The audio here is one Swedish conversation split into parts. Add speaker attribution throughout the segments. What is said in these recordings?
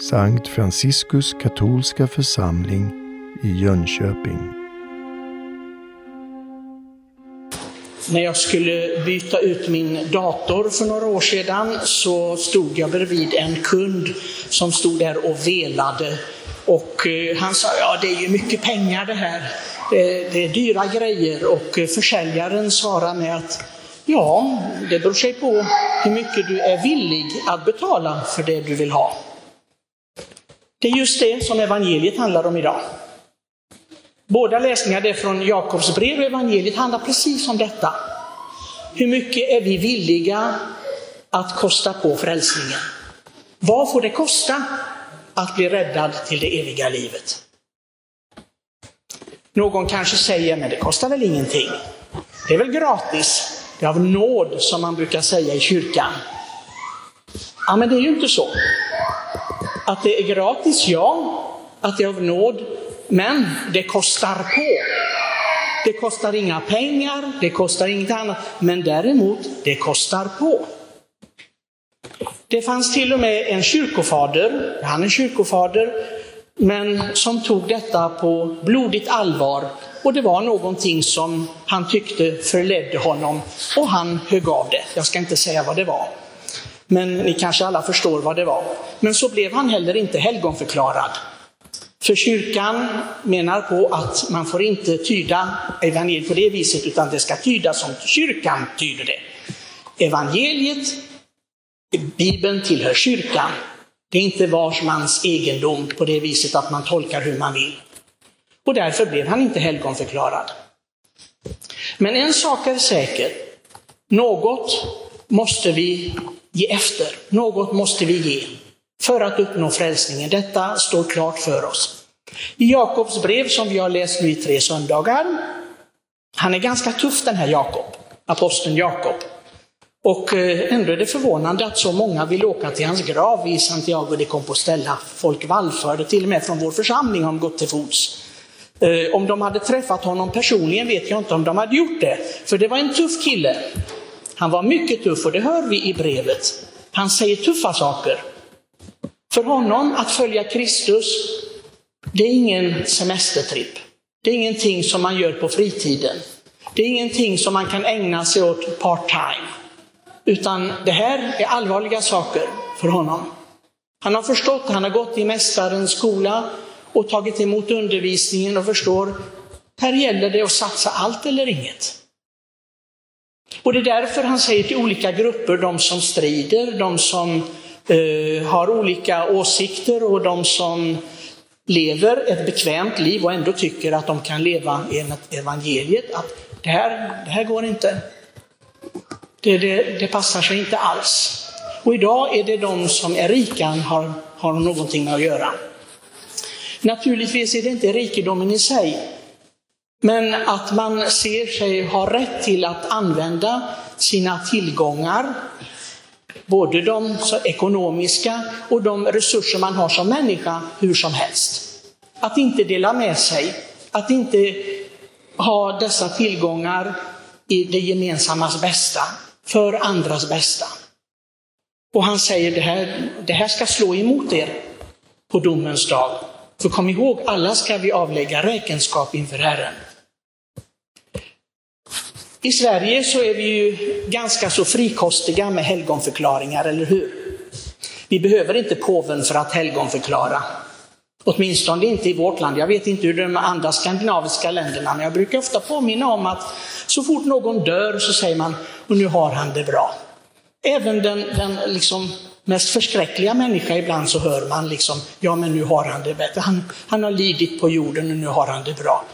Speaker 1: Sankt Franciskus katolska församling i Jönköping.
Speaker 2: När jag skulle byta ut min dator för några år sedan så stod jag bredvid en kund som stod där och velade. Och eh, han sa, ja det är ju mycket pengar det här. Eh, det är dyra grejer och eh, försäljaren svarade med att ja, det beror sig på hur mycket du är villig att betala för det du vill ha. Det är just det som evangeliet handlar om idag. Båda läsningarna är från Jakobs brev och evangeliet handlar precis om detta. Hur mycket är vi villiga att kosta på frälsningen? Vad får det kosta att bli räddad till det eviga livet? Någon kanske säger, men det kostar väl ingenting? Det är väl gratis? Det är av nåd som man brukar säga i kyrkan. Ja, men det är ju inte så. Att det är gratis, ja. Att det är av nåd, men det kostar på. Det kostar inga pengar, det kostar inget annat, men däremot, det kostar på. Det fanns till och med en kyrkofader, han är kyrkofader, men som tog detta på blodigt allvar och det var någonting som han tyckte förledde honom och han högg av det. Jag ska inte säga vad det var. Men ni kanske alla förstår vad det var. Men så blev han heller inte helgonförklarad. För kyrkan menar på att man får inte tyda evangeliet på det viset, utan det ska tydas som kyrkan tyder det. Evangeliet, Bibeln tillhör kyrkan. Det är inte vars mans egendom på det viset att man tolkar hur man vill. Och därför blev han inte helgonförklarad. Men en sak är säker. Något måste vi ge efter. Något måste vi ge för att uppnå frälsningen. Detta står klart för oss. I Jakobs brev som vi har läst nu i tre söndagar, han är ganska tuff den här Jakob, aposteln Jakob. Och eh, ändå är det förvånande att så många vill åka till hans grav i Santiago de Compostela. Folk vallförde, till och med från vår församling har de gått till fots. Eh, om de hade träffat honom personligen vet jag inte om de hade gjort det, för det var en tuff kille. Han var mycket tuff och det hör vi i brevet. Han säger tuffa saker. För honom att följa Kristus, det är ingen semestertripp. Det är ingenting som man gör på fritiden. Det är ingenting som man kan ägna sig åt part-time. Utan det här är allvarliga saker för honom. Han har förstått, han har gått i Mästarens skola och tagit emot undervisningen och förstår, här gäller det att satsa allt eller inget. Och det är därför han säger till olika grupper, de som strider, de som eh, har olika åsikter och de som lever ett bekvämt liv och ändå tycker att de kan leva enligt evangeliet, att det här, det här går inte. Det, det, det passar sig inte alls. Och idag är det de som är rika har, har någonting med att göra. Naturligtvis är det inte rikedomen i sig, men att man ser sig ha rätt till att använda sina tillgångar, både de ekonomiska och de resurser man har som människa, hur som helst. Att inte dela med sig, att inte ha dessa tillgångar i det gemensammas bästa, för andras bästa. Och han säger det här, det här ska slå emot er på domens dag. För kom ihåg, alla ska vi avlägga räkenskap inför Herren. I Sverige så är vi ju ganska så frikostiga med helgonförklaringar, eller hur? Vi behöver inte påven för att helgonförklara. Åtminstone inte i vårt land. Jag vet inte hur det är med andra skandinaviska länderna, men jag brukar ofta påminna om att så fort någon dör så säger man, och nu har han det bra. Även den, den liksom mest förskräckliga människa ibland så hör man liksom, ja men nu har han det bättre. Han, han har lidit på jorden och nu har han det bra.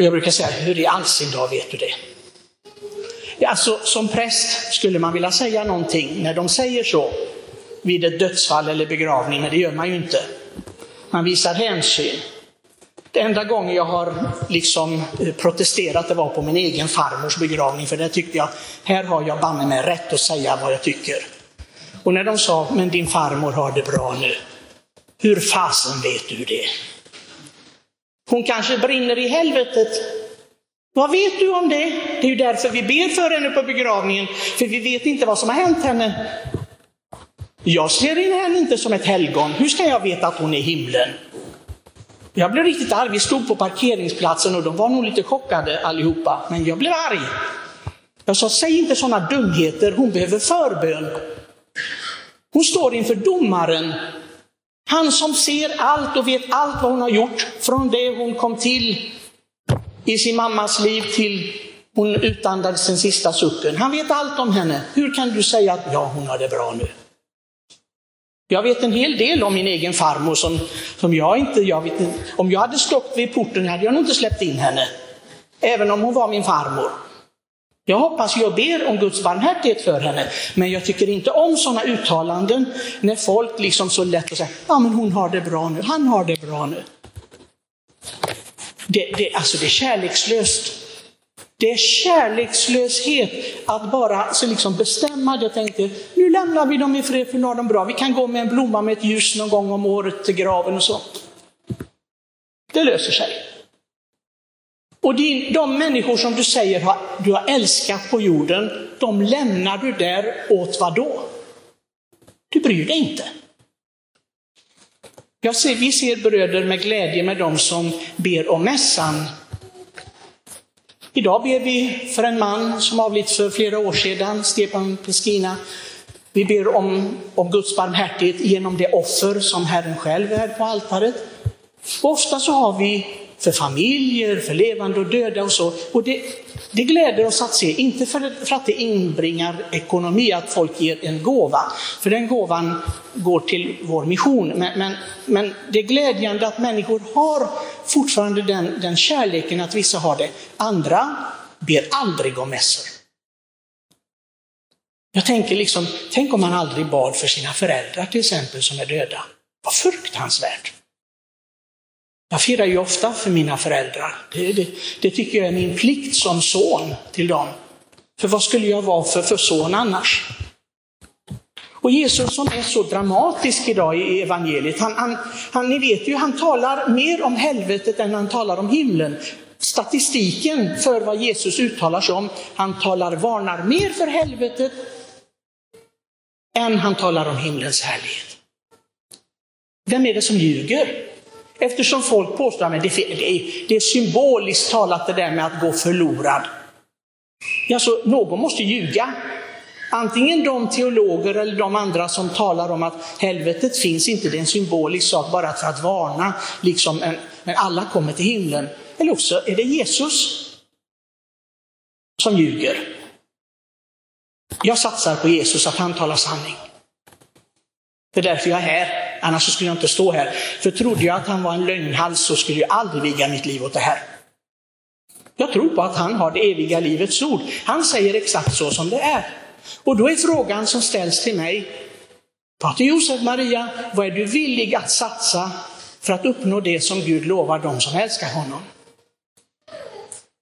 Speaker 2: Och jag brukar säga, hur i all sin dag vet du det? Alltså, som präst skulle man vilja säga någonting när de säger så vid ett dödsfall eller begravning, men det gör man ju inte. Man visar hänsyn. Det enda gången jag har liksom eh, protesterat det var på min egen farmors begravning, för där tyckte jag, här har jag banne mig rätt att säga vad jag tycker. Och när de sa, men din farmor har det bra nu. Hur fasen vet du det? Hon kanske brinner i helvetet. Vad vet du om det? Det är ju därför vi ber för henne på begravningen, för vi vet inte vad som har hänt henne. Jag ser henne inte som ett helgon. Hur ska jag veta att hon är i himlen? Jag blev riktigt arg. Vi stod på parkeringsplatsen och de var nog lite chockade allihopa. Men jag blev arg. Jag sa, säg inte sådana dumheter. Hon behöver förbön. Hon står inför domaren. Han som ser allt och vet allt vad hon har gjort från det hon kom till i sin mammas liv till hon utandades den sista sucken. Han vet allt om henne. Hur kan du säga att ja, hon har det bra nu? Jag vet en hel del om min egen farmor som, som jag inte, jag vet, om jag hade stått vid porten hade jag nog inte släppt in henne. Även om hon var min farmor. Jag hoppas jag ber om Guds barmhärtighet för henne, men jag tycker inte om sådana uttalanden när folk liksom så lätt säger, ja men hon har det bra nu, han har det bra nu. Det, det, alltså det är kärlekslöst. Det är kärlekslöshet att bara så liksom bestämma det och tänka, nu lämnar vi dem i fred för nu har de bra. Vi kan gå med en blomma med ett ljus någon gång om året till graven och så. Det löser sig. Och de människor som du säger du har älskat på jorden, de lämnar du där åt vad då? Du bryr dig inte. Jag ser, vi ser bröder med glädje med dem som ber om mässan. Idag ber vi för en man som avlidit för flera år sedan, Stepan Peskina. Vi ber om, om Guds barmhärtighet genom det offer som Herren själv är på altaret. Och ofta så har vi för familjer, för levande och döda och så. Och det, det gläder oss att se, inte för, för att det inbringar ekonomi att folk ger en gåva, för den gåvan går till vår mission. Men, men, men det är glädjande att människor har fortfarande den, den kärleken att vissa har det. Andra ber aldrig om mässor. Jag tänker liksom, tänk om man aldrig bad för sina föräldrar till exempel som är döda. Vad fruktansvärt! Jag firar ju ofta för mina föräldrar. Det, det, det, tycker jag är min plikt som son till dem. För vad skulle jag vara för, för son annars? Och Jesus som är så dramatisk idag i evangeliet, han, han, han, ni vet ju, han talar mer om helvetet än han talar om himlen. Statistiken för vad Jesus uttalar sig om, han talar, varnar mer för helvetet än han talar om himlens härlighet. Vem är det som ljuger? Eftersom folk påstår att det är symboliskt talat det där med att gå förlorad. Alltså, någon måste ljuga. Antingen de teologer eller de andra som talar om att helvetet finns inte, det är en symbolisk sak bara för att varna, liksom när alla kommer till himlen. Eller också är det Jesus som ljuger. Jag satsar på Jesus, att han talar sanning. Det är därför jag är här. Annars skulle jag inte stå här. För trodde jag att han var en lögnhals så skulle jag aldrig viga mitt liv åt det här. Jag tror på att han har det eviga livets ord. Han säger exakt så som det är. Och då är frågan som ställs till mig, Pater Josef Maria, vad är du villig att satsa för att uppnå det som Gud lovar dem som älskar honom?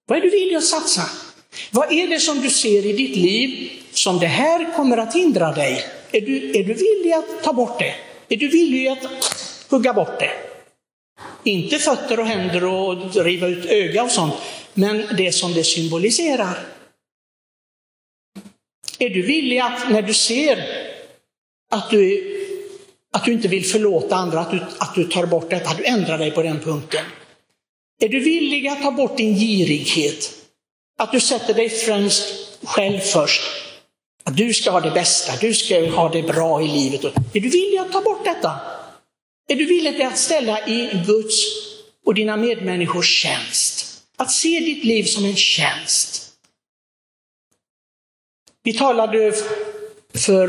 Speaker 2: Vad är du villig att satsa? Vad är det som du ser i ditt liv som det här kommer att hindra dig? Är du, är du villig att ta bort det? Är du villig att hugga bort det? Inte fötter och händer och riva ut öga och sånt, men det som det symboliserar. Är du villig att när du ser att du, att du inte vill förlåta andra, att du, att du tar bort detta, att du ändrar dig på den punkten? Är du villig att ta bort din girighet? Att du sätter dig främst själv först du ska ha det bästa, du ska ha det bra i livet. Är du villig att ta bort detta? Är du villig att ställa i Guds och dina medmänniskors tjänst? Att se ditt liv som en tjänst. Vi talade för,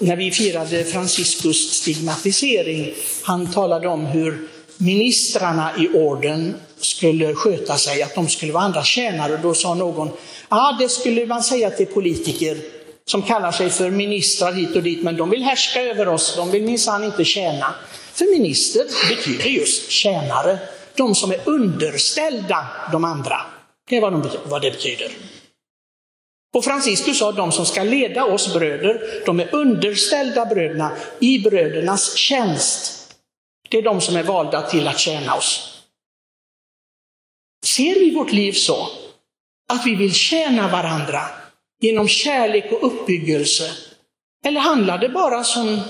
Speaker 2: när vi firade Franciscus stigmatisering, han talade om hur ministrarna i orden skulle sköta sig, att de skulle vara andra tjänare. Då sa någon, ja det skulle man säga till politiker som kallar sig för ministrar hit och dit, men de vill härska över oss, de vill minsann inte tjäna. För minister betyder just tjänare, de som är underställda de andra. Det är vad, de, vad det betyder. Och Franciscus sa de som ska leda oss bröder, de är underställda bröderna i brödernas tjänst. Det är de som är valda till att tjäna oss. Ser vi vårt liv så att vi vill tjäna varandra genom kärlek och uppbyggelse? Eller handlar det bara som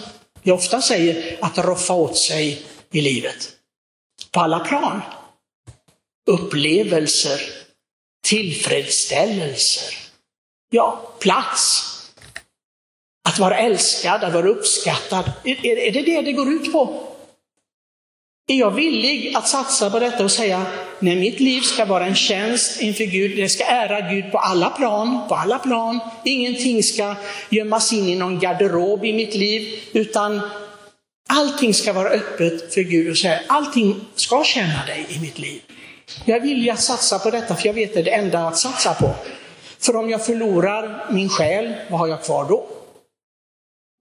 Speaker 2: jag ofta säger, att roffa åt sig i livet? På alla plan. Upplevelser, tillfredsställelser, ja, plats. Att vara älskad, att vara uppskattad. Är, är det det det går ut på? Är jag villig att satsa på detta och säga, när mitt liv ska vara en tjänst inför Gud, det ska ära Gud på alla plan, på alla plan. Ingenting ska gömmas in i någon garderob i mitt liv, utan allting ska vara öppet för Gud och säga, allting ska tjäna dig i mitt liv. Jag vill ju att satsa på detta, för jag vet att det är det enda att satsa på. För om jag förlorar min själ, vad har jag kvar då?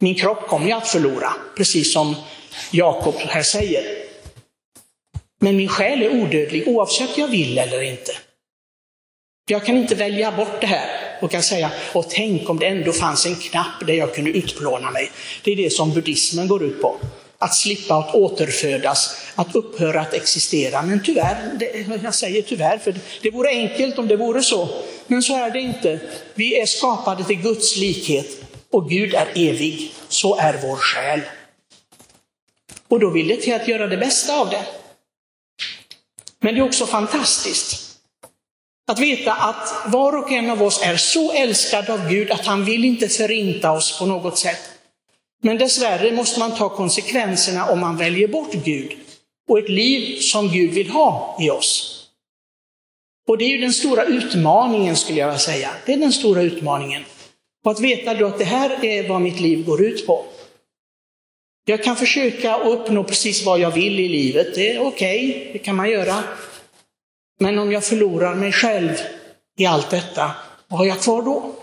Speaker 2: Min kropp kommer jag att förlora, precis som Jakob här säger. Men min själ är odödlig oavsett jag vill eller inte. Jag kan inte välja bort det här och kan säga, och tänk om det ändå fanns en knapp där jag kunde utplåna mig. Det är det som buddhismen går ut på. Att slippa att återfödas, att upphöra att existera. Men tyvärr, det, jag säger tyvärr, för det vore enkelt om det vore så. Men så är det inte. Vi är skapade till Guds likhet och Gud är evig. Så är vår själ. Och då vill det till att göra det bästa av det. Men det är också fantastiskt att veta att var och en av oss är så älskad av Gud att han vill inte förinta oss på något sätt. Men dessvärre måste man ta konsekvenserna om man väljer bort Gud och ett liv som Gud vill ha i oss. Och det är ju den stora utmaningen skulle jag vilja säga. Det är den stora utmaningen. Och att veta då att det här är vad mitt liv går ut på. Jag kan försöka uppnå precis vad jag vill i livet, det är okej, okay, det kan man göra. Men om jag förlorar mig själv i allt detta, vad har jag kvar då?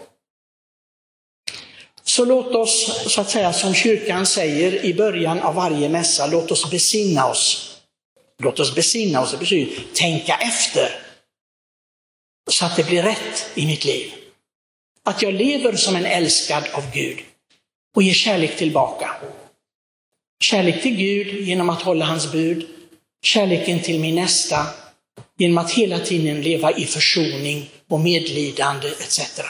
Speaker 2: Så låt oss, så att säga som kyrkan säger i början av varje mässa, låt oss besinna oss. Låt oss besinna oss, det betyder tänka efter. Så att det blir rätt i mitt liv. Att jag lever som en älskad av Gud och ger kärlek tillbaka. Kärlek till Gud genom att hålla hans bud. Kärleken till min nästa genom att hela tiden leva i försoning och medlidande etc.